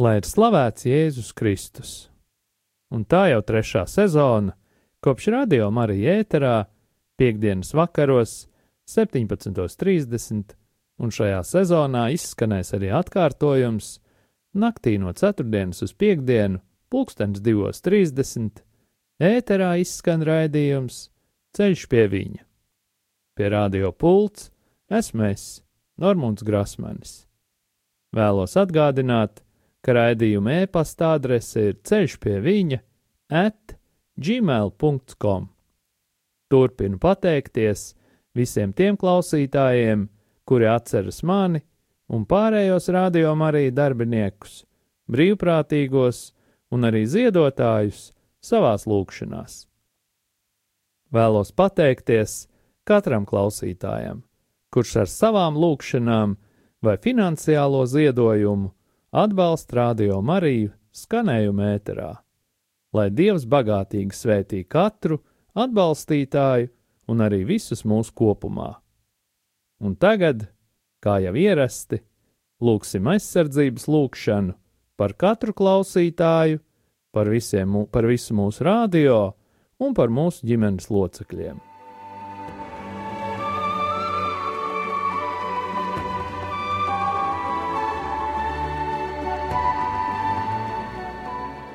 Lai ir slavēts Jēzus Kristus. Un tā jau trešā sezona, kopš radio Marija ēterā, piekdienas vakaros, 17.30, un šajā sezonā izskanēs arī atkārtojums naktī no ceturtdienas uz piekdienu, pulkstens 2.30. ēterā izskan raidījums Ceļš pie viņa. Pie radio pults esmu es, Normons Grasmanis. Vēlos atgādināt, ka raidījuma e-pasta adrese ir ceļš pie viņa at gmail.com. Turpinu pateikties visiem tiem klausītājiem, kuri atceras mani un pārējos rādījuma arī darbiniekus, brīvprātīgos un arī ziedotājus savās lūkšanās. Vēlos pateikties katram klausītājam, kurš ar savām lūkšanām vai finansiālo ziedojumu atbalsta Radio Mariju skanējumu ēterā, lai Dievs bagātīgi svētī katru atbalstītāju un arī visus mūsu kopumā. Un tagad, kā jau ierasti, lūksim aizsardzības lūkšanu par katru klausītāju, par, visiem, par visu mūsu radio un par mūsu ģimenes locekļiem.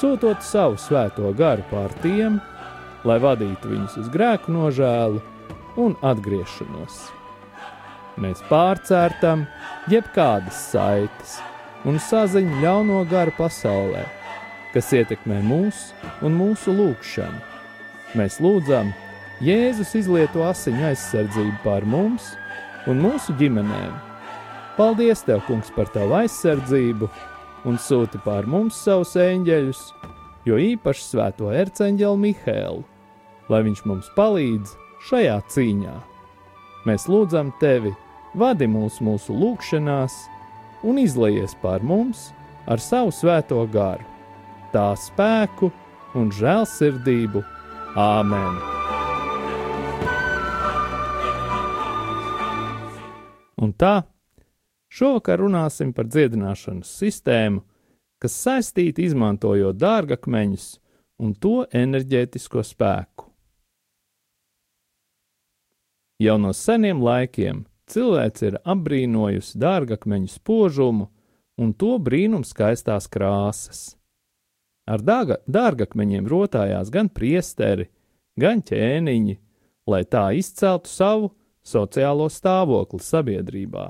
sūtot savu svēto garu pār tiem, lai vadītu viņus uz grēku nožēlu un atgriešanos. Mēs pārcērtam jebkādas saites un saziņu ļauno garu pasaulē, kas ietekmē mūs un mūsu lūgšanu. Mēs lūdzam, Jēzus izlieto asiņu aizsardzību pār mums un mūsu ģimenēm. Paldies, Tev, Kungs, par Tavu aizsardzību! Un sūti pār mums savus eņģeļus, jo īpaši svēto erceņģeli Mihēlu, lai viņš mums palīdz šajā cīņā. Mēs lūdzam tevi, vadi mūs mūsu lūgšanās un izlaies pār mums ar savu svēto garu, tā spēku un žēlsirdību. Āmen! Un tā, šovakar runāsim par dziedināšanas sistēmu, kas saistīta izmantojot dārgakmeņus un to enerģētisko spēku. Jau no seniem laikiem cilvēks ir apbrīnojusi dārgakmeņu spožumu un to brīnum skaistās krāsas. Ar dārga, dārgakmeņiem rotājās gan priesteri, gan ķēniņi, lai tā izceltu savu sociālo stāvokli sabiedrībā.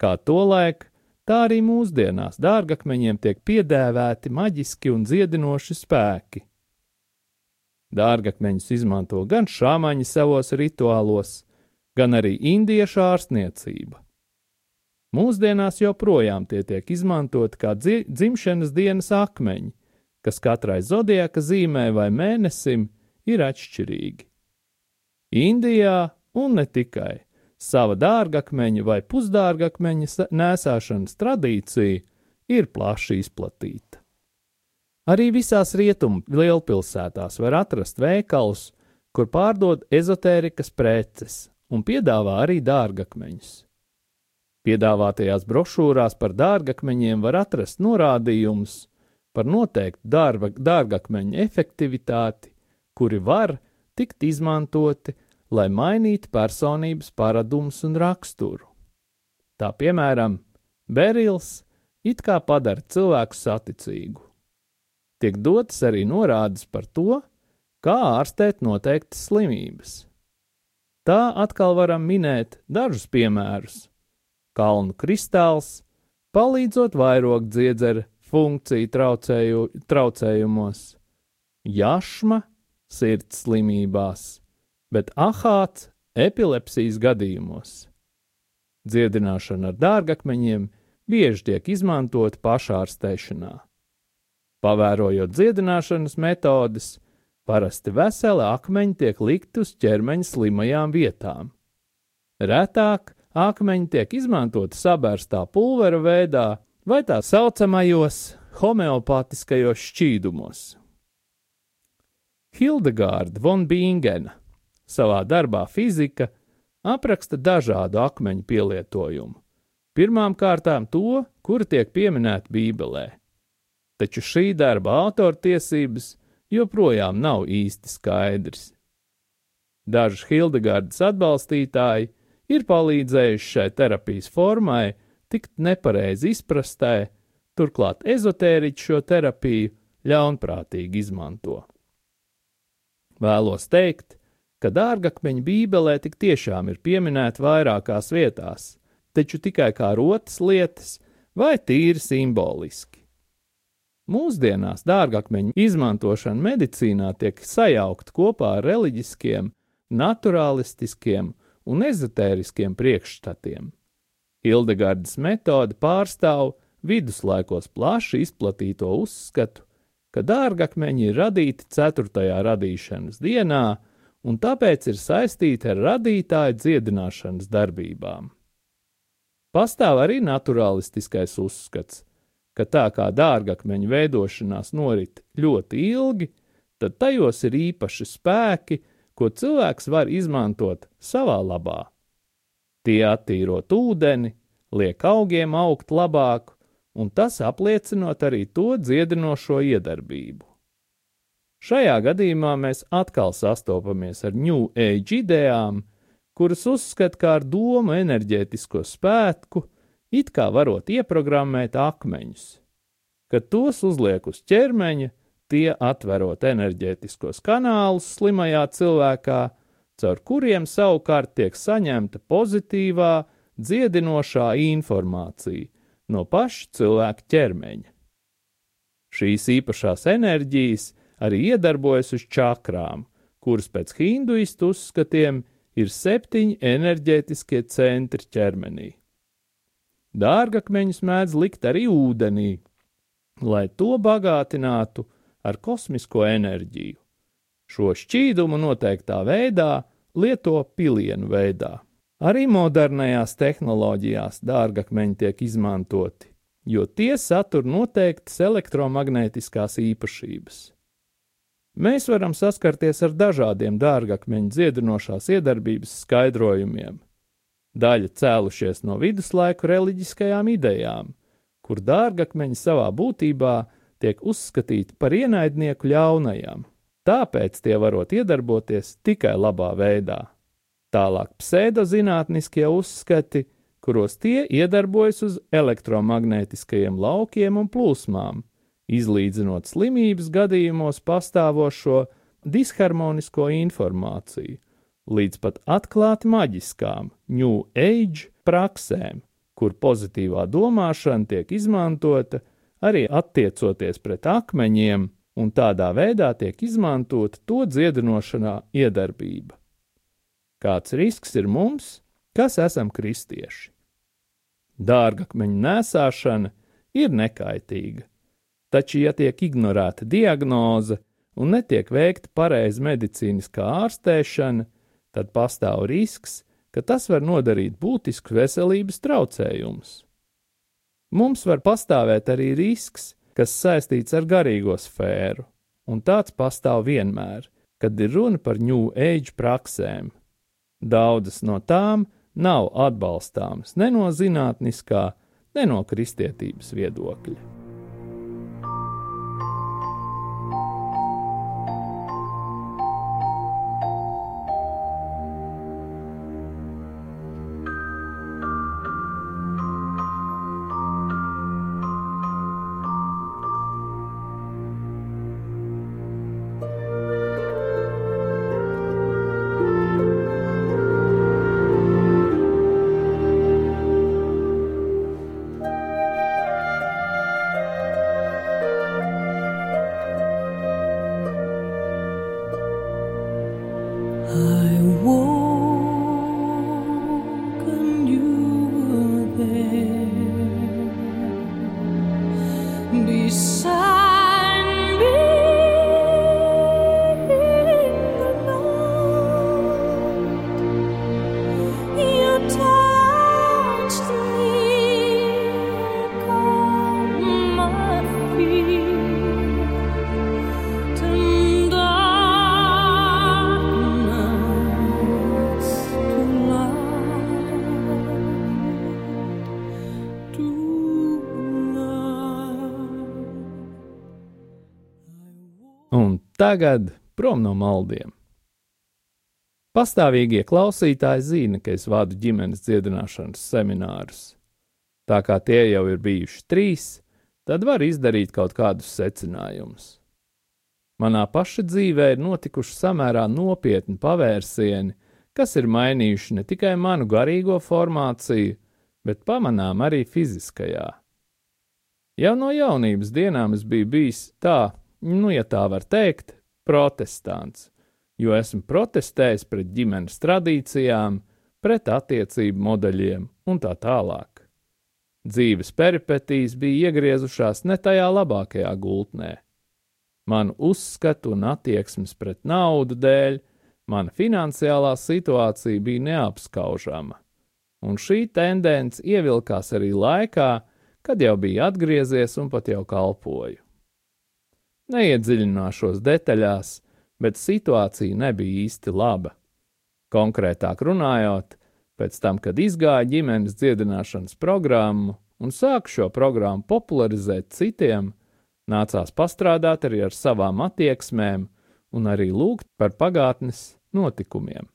Kā tolaik, tā arī mūsdienās dārgakmeņiem tiek piedēvēti maģiski un dziedinoši spēki. Dārgakmeņus izmanto gan šāmaņi savos rituālos, gan arī indiešu ārstniecība. Mūsdienās joprojām tie tiek izmantoti kā dzi dzimšanas dienas akmeņi, kas katrai zodiaka zīmē vai mēnesim ir atšķirīgi. Indijā un ne tikai sava dārgakmeņa vai pusdārgakmeņa nēsāšanas tradīcija ir plaši izplatīta. Arī visās rietumu lielpilsētās var atrast veikalus, kur pārdod ezotērikas preces un piedāvā arī dārgakmeņus. Piedāvātajās brošūrās par dārgakmeņiem var atrast norādījumus par noteiktu darba, dārgakmeņu efektivitāti, kuri var tikt izmantoti, lai mainītu personības paradumus un raksturu. Tā piemēram, berils it kā padara cilvēku saticīgu tiek dotas arī norādes par to, kā ārstēt noteiktas slimības. Tā atkal varam minēt dažus piemērus. Kalnu kristāls palīdzot vairot dziedzera funkciju traucēju, traucējumos, jašma sirds slimībās, bet ahāts epilepsijas gadījumos. Dziedināšana ar dārgakmeņiem bieži tiek izmantota pašārstēšanā. Pavērojot dziedināšanas metodes, parasti veseli akmeņi tiek likti uz ķermeņa slimajām vietām. Retāk akmeņi tiek izmantoti sabērstā pulvera veidā vai tā saucamajos homeopātiskajos šķīdumos. Hildegārda von Bingena savā darbā fizika apraksta dažādu akmeņu pielietojumu. Pirmām kārtām to, kuri tiek pieminēti Bībelē taču šī darba autortiesības joprojām nav īsti skaidrs. Daži Hildegardas atbalstītāji ir palīdzējuši šai terapijas formai tikt nepareizi izprastē, turklāt ezotēriķi šo terapiju ļaunprātīgi izmanto. Vēlos teikt, ka dārgakmeņa bībelē tik tiešām ir pieminēta vairākās vietās, taču tikai kā rotas lietas vai tīri simboliski. Mūsdienās dārgakmeņu izmantošana medicīnā tiek sajaukta kopā ar reliģiskiem, naturālistiskiem un ezotēriskiem priekšstatiem. Hildegardas metode pārstāv viduslaikos plaši izplatīto uzskatu, ka dārgakmeņi ir radīti 4. radīšanas dienā un tāpēc ir saistīti ar radītāju dziedināšanas darbībām. Pastāv arī naturālistiskais uzskats, ka tā kā dārgakmeņu veidošanās norit ļoti ilgi, tad tajos ir īpaši spēki, ko cilvēks var izmantot savā labā. Tie attīrot ūdeni, liek augiem augt labāk, un tas apliecinot arī to dziedinošo iedarbību. Šajā gadījumā mēs atkal sastopamies ar New Age idejām, kuras uzskata kā ar domu enerģētisko spēku, it kā varot ieprogrammēt akmeņus. Kad tos uzliek uz ķermeņa, tie atverot enerģētiskos kanālus slimajā cilvēkā, caur kuriem savukārt tiek saņemta pozitīvā, dziedinošā informācija no paša cilvēka ķermeņa. Šīs īpašās enerģijas arī iedarbojas uz čakrām, kuras pēc hinduistu uzskatiem ir septiņi enerģētiskie centri ķermenī. Dārgakmeņus mēdz likt arī ūdenī, lai to bagātinātu ar kosmisko enerģiju. Šo šķīdumu noteiktā veidā lieto pilienu veidā. Arī modernajās tehnoloģijās dārgakmeņi tiek izmantoti, jo tie satur noteiktas elektromagnētiskās īpašības. Mēs varam saskarties ar dažādiem dārgakmeņu dziedinošās iedarbības skaidrojumiem. Daļa cēlušies no viduslaiku reliģiskajām idejām, kur dārgakmeņi savā būtībā tiek uzskatīti par ienaidnieku ļaunajam, tāpēc tie varot iedarboties tikai labā veidā. Tālāk pseidozinātniskie uzskati, kuros tie iedarbojas uz elektromagnētiskajiem laukiem un plūsmām, izlīdzinot slimības gadījumos pastāvošo disharmonisko informāciju, līdz pat atklāti maģiskām New Age praksēm, kur pozitīvā domāšana tiek izmantota arī attiecoties pret akmeņiem, un tādā veidā tiek izmantota to dziedinošanā iedarbība. Kāds risks ir mums, kas esam kristieši? Dārgakmeņu nēsāšana ir nekaitīga, taču, ja tiek ignorēta diagnoze un netiek veikta pareiza medicīniskā ārstēšana, tad pastāv risks, ka tas var nodarīt būtiskus veselības traucējumus. Mums var pastāvēt arī risks, kas saistīts ar garīgo sfēru, un tāds pastāv vienmēr, kad ir runa par New Age praksēm, Daudzas no tām nav atbalstāmas ne no zinātniskā, ne no kristietības viedokļa. beside Tagad prom no maldiem. Pastāvīgie klausītāji zina, ka es vadu ģimenes dziedināšanas seminārus. Tā kā tie jau ir bijuši trīs, tad var izdarīt kaut kādus secinājumus. Manā paša dzīvē ir notikuši samērā nopietni pavērsieni, kas ir mainījuši ne tikai manu garīgo formāciju, bet pamanām arī fiziskajā. Jau no jaunības dienām es biju bijis tā, nu, ja tā var teikt, protestants, jo esmu protestējis pret ģimenes tradīcijām, pret attiecību modeļiem un tā tālāk. Dzīves peripetīs bija iegriezušās ne tajā labākajā gultnē. Manu uzskatu un attieksmes pret naudu dēļ mana finansiālā situācija bija neapskaužama, un šī tendence ievilkās arī laikā, kad jau bija atgriezies un pat jau kalpoju. Neiedziļināšos detaļās, bet situācija nebija īsti laba. Konkrētāk runājot, pēc tam, kad izgāja ģimenes dziedināšanas programmu un sāku šo programmu popularizēt citiem, nācās pastrādāt arī ar savām attieksmēm un arī lūgt par pagātnes notikumiem.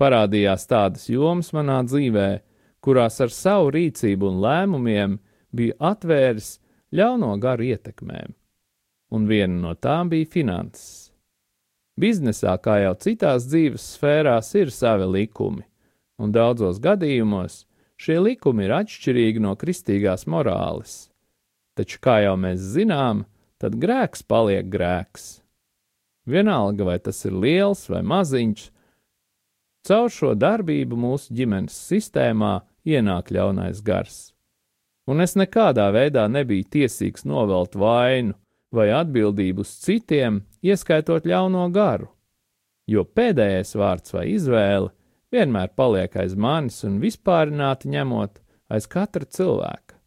Parādījās tādas jomas manā dzīvē, kurās ar savu rīcību un lēmumiem biju atvēris ļauno garu ietekmēm un viena no tām bija finanses. Biznesā, kā jau citās dzīves sfērās, ir savi likumi, un daudzos gadījumos šie likumi ir atšķirīgi no kristīgās morāles. Taču, kā jau mēs zinām, tad grēks paliek grēks. Vienalga, vai tas ir liels vai maziņš, caur šo darbību mūsu ģimenes sistēmā ienāk ļaunais gars. Un es nekādā veidā nebiju tiesīgs novelt vainu vai atbildību uz citiem, ieskaitot ļauno garu, jo pēdējais vārds vai izvēle vienmēr paliek aiz manis un vispārināti ņemot aiz katra cilvēka.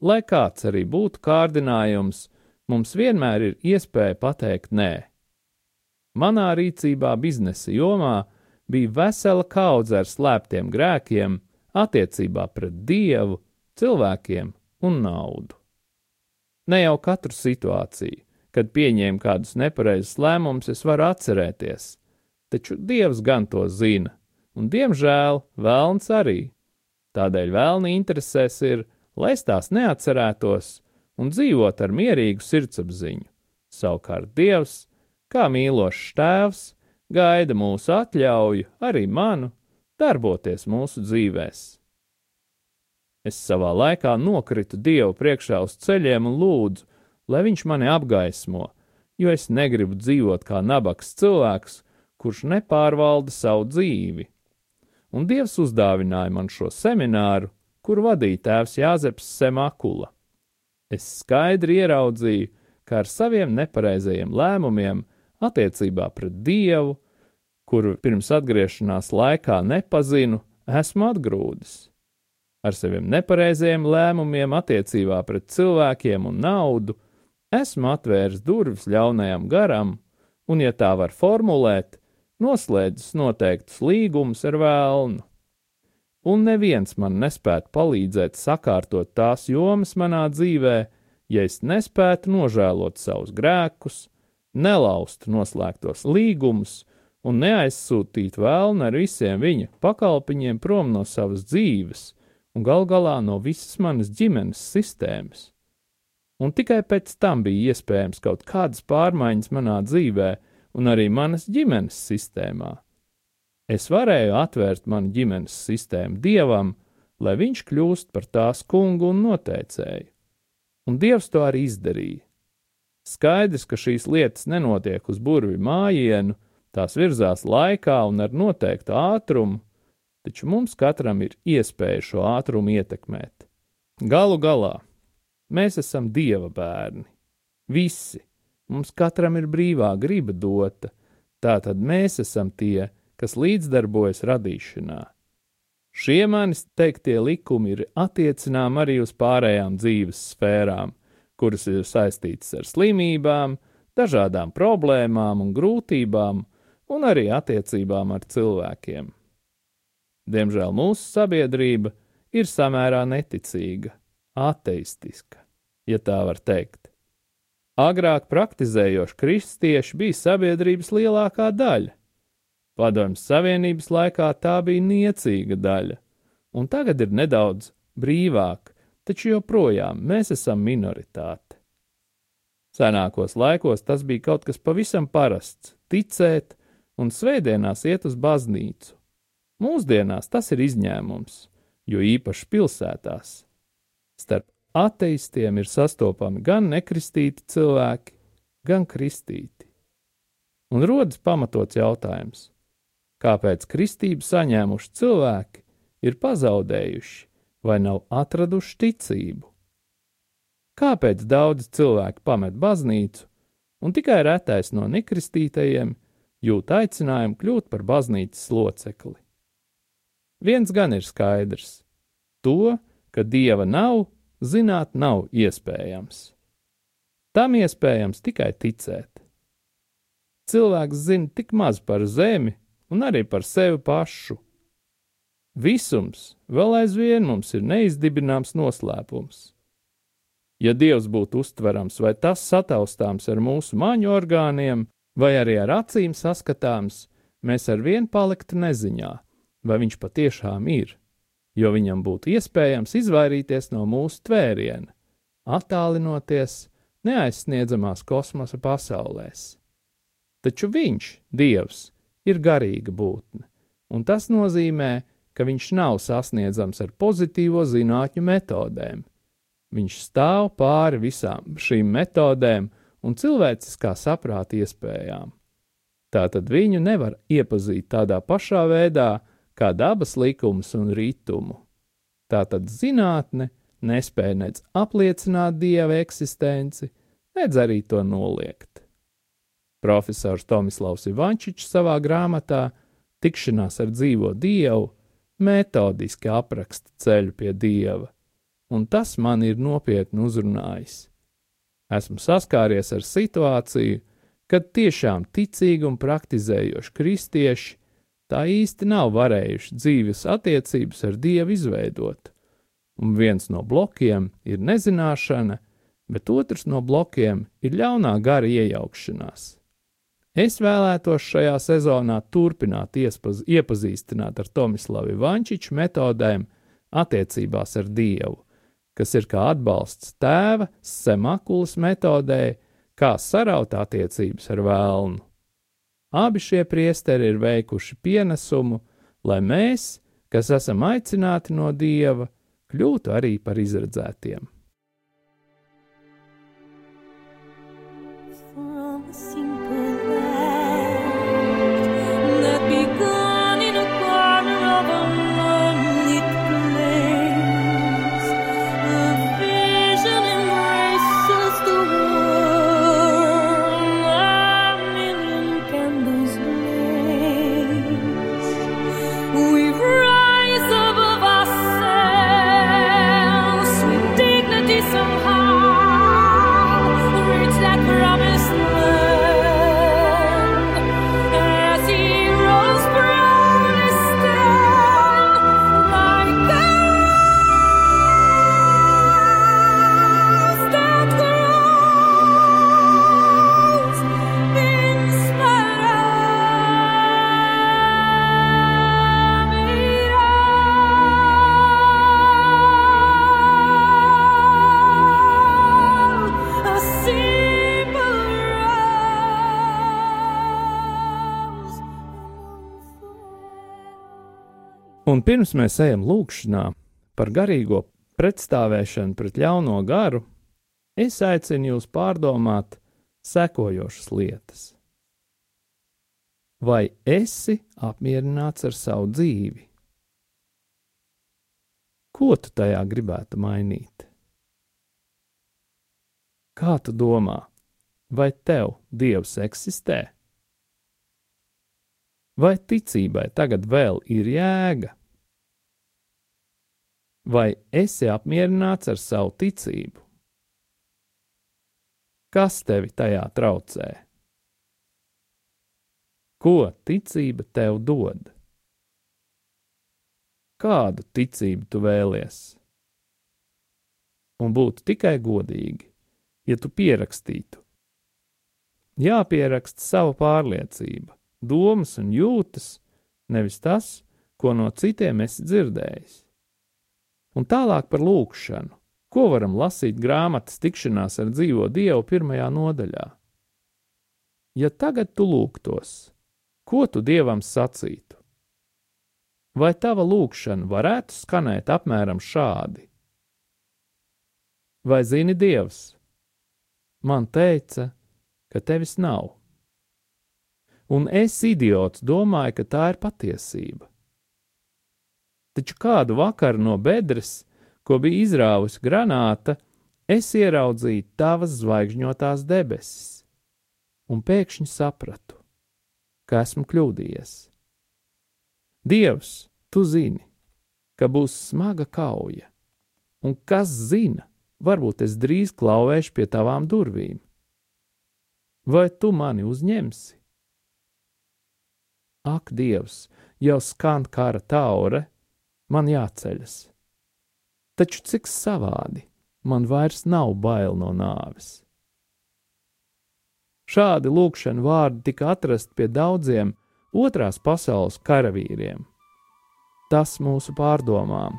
Lai kāds arī būtu kārdinājums, mums vienmēr ir iespēja pateikt nē. Manā rīcībā biznesa jomā bija vesela kaudze ar slēptiem grēkiem attiecībā pret dievu, cilvēkiem un naudu. Ne jau katru situāciju, kad pieņēmu kādus nepareizus lēmumus, es varu atcerēties, taču dievs gan to zina, un diemžēl vēlns arī. Tādēļ vēlni interesēs ir, lai es tās neatcerētos un dzīvot ar mierīgu sirdsapziņu. Savukārt Dievs, kā mīlošs tēvs, gaida mūsu atļauju, arī manu, darboties mūsu dzīvēs. Es savā laikā nokritu Dievu priekšā uz ceļiem un lūdzu, lai Viņš mani apgaismo, jo es negribu dzīvot kā nabaks cilvēks, kurš nepārvalda savu dzīvi. Un Dievs uzdāvināja man šo semināru, kur vadīja tēvs Jāzeps Semakula. Es skaidri ieraudzīju, ka ar saviem nepareizajiem lēmumiem attiecībā pret Dievu, kuru pirms atgriešanās laikā nepazinu, esmu atgrūdis. Ar saviem nepareizajiem lēmumiem attiecībā pret cilvēkiem un naudu esmu atvēris durvis ļaunajam garam, un, ja tā var formulēt, noslēdzis noteiktus līgumus ar vēlnu. Un neviens man nespētu palīdzēt sakārtot tās jomas manā dzīvē, ja es nespētu nožēlot savus grēkus, nelaustu noslēgtos līgumus un neaizsūtīt vēlnu ar visiem viņa pakalpiņiem prom no savas dzīves un gal galā no visas manas ģimenes sistēmas. Un tikai pēc tam bija iespējams kaut kādas pārmaiņas manā dzīvē un arī manas ģimenes sistēmā. Es varēju atvērt manu ģimenes sistēmu dievam, lai viņš kļūst par tās kungu un noteicēju. Un dievs to arī izdarīja. Skaidrs, ka šīs lietas nenotiek uz burvi mājienu, tās virzās laikā un ar noteiktu ātrumu, taču mums katram ir iespēja šo ātrumu ietekmēt. Galu galā mēs esam dieva bērni. Visi mums katram ir brīvā griba dota, tātad mēs esam tie, kas līdzdarbojas radīšanā. Šie manis teiktie likumi ir attiecināmi arī uz pārējām dzīves sfērām, kuras ir saistītas ar slimībām, dažādām problēmām un grūtībām, un arī attiecībām ar cilvēkiem. Diemžēl mūsu sabiedrība ir samērā neticīga, ateistiska, ja tā var teikt. Agrāk praktizējoši kristieši bija sabiedrības lielākā daļa. Padomjas Savienības laikā tā bija niecīga daļa, un tagad ir nedaudz brīvāk, taču joprojām mēs esam minoritāte. Senākos laikos tas bija kaut kas pavisam parasts - ticēt un svētdienās iet uz baznīcu. Mūsdienās tas ir izņēmums, jo īpaši pilsētās. Starp ateistiem ir sastopami gan nekristīti cilvēki, gan kristīti. Un rodas pamatots jautājums, kāpēc kristību saņēmuši cilvēki ir pazaudējuši vai nav atraduši ticību. Kāpēc daudzi cilvēki pamet baznīcu, un tikai retais no nekristītajiem jūt aicinājumu kļūt par baznīcas locekli? Viens gan ir skaidrs - to, ka dieva nav, zināt nav iespējams. Tam iespējams tikai ticēt. Cilvēks zina tik maz par zemi un arī par sevi pašu Visums vēl aizvien mums ir neizdibināms noslēpums. Ja Dievs būtu uztverams vai tas sataustāms ar mūsu maņu orgāniem, vai arī ar acīm saskatāms, mēs ar vienu paliktu neziņā, vai viņš patiešām ir, jo viņam būtu iespējams izvairīties no mūsu tvēriena, attālinoties neaizsniedzamās kosmosa pasaulēs. Taču viņš, Dievs, ir garīga būtne, un tas nozīmē, ka viņš nav sasniedzams ar pozitīvo zinātņu metodēm. Viņš stāv pāri visām šīm metodēm un cilvēciskā saprāta iespējām. Tātad viņu nevar iepazīt tādā pašā veidā kā dabas likumus un ritumu. Tātad zinātne nespēja nec apliecināt dieva eksistenci, nedz arī to noliegt. Profesors Tomislavs Ivančičs savā grāmatā Tikšanās ar dzīvo dievu metodiski apraksta ceļu pie dieva, un tas man ir nopietni uzrunājis. Esmu saskāries ar situāciju, kad tiešām ticīgi un praktizējoši kristieši tā īsti nav varējuši dzīves attiecības ar Dievu izveidot. Un viens no blokiem ir nezināšana, bet otrs no blokiem ir ļaunā gara iejaukšanās. Es vēlētos šajā sezonā turpināt iespaz, iepazīstināt ar Tomislavu Vančiču metodēm attiecībās ar Dievu, kas ir kā atbalsts tēva semakulas metodē, kā saraut attiecības ar vēlnu. Abi šie priesteri ir veikuši pienesumu, lai mēs, kas esam aicināti no Dieva, kļūtu arī par izredzētiem. Un pirms mēs ejam lūkšanā par garīgo pretstāvēšanu pret ļauno garu, es aicinu jūs pārdomāt sekojošas lietas. Vai esi apmierināts ar savu dzīvi? Ko tu tajā gribētu mainīt? Kā tu domā, vai tev Dievs eksistē? Vai ticībai tagad vēl ir jēga? Vai esi apmierināts ar savu ticību? Kas tevi tajā traucē? Ko ticība tev dod? Kādu ticību tu vēlies? Un būtu tikai godīgi, ja tu pierakstītu. Jāpieraksta sava pārliecība, domas un jūtas, nevis tas, ko no citiem esi dzirdējis. Un tālāk par lūkšanu, ko varam lasīt grāmatas tikšanās ar dzīvo Dievu pirmajā nodaļā. Ja tagad tu lūgtos, ko tu Dievam sacītu? Vai tava lūkšana varētu skanēt apmēram šādi? Vai zini Dievs? Man teica, ka tevis nav. Un es, idiots, domāju, ka tā ir patiesība taču kādu vakaru no bedres, ko bija izrāvusi granāta, es ieraudzīju tavas zvaigžņotās debesis, un pēkšņi sapratu, ka esmu kļūdījies. Dievs, tu zini, ka būs smaga kauja, un kas zina, varbūt es drīz klauvēšu pie tavām durvīm. Vai tu mani uzņemsi? Ak, Dievs, jau skan kara taure, man jāceļas. Taču cik savādi, man vairs nav bail no nāves. Šādi lūkšana vārdi tika atrasti pie daudziem otrās pasaules karavīriem. Tas mūsu pārdomām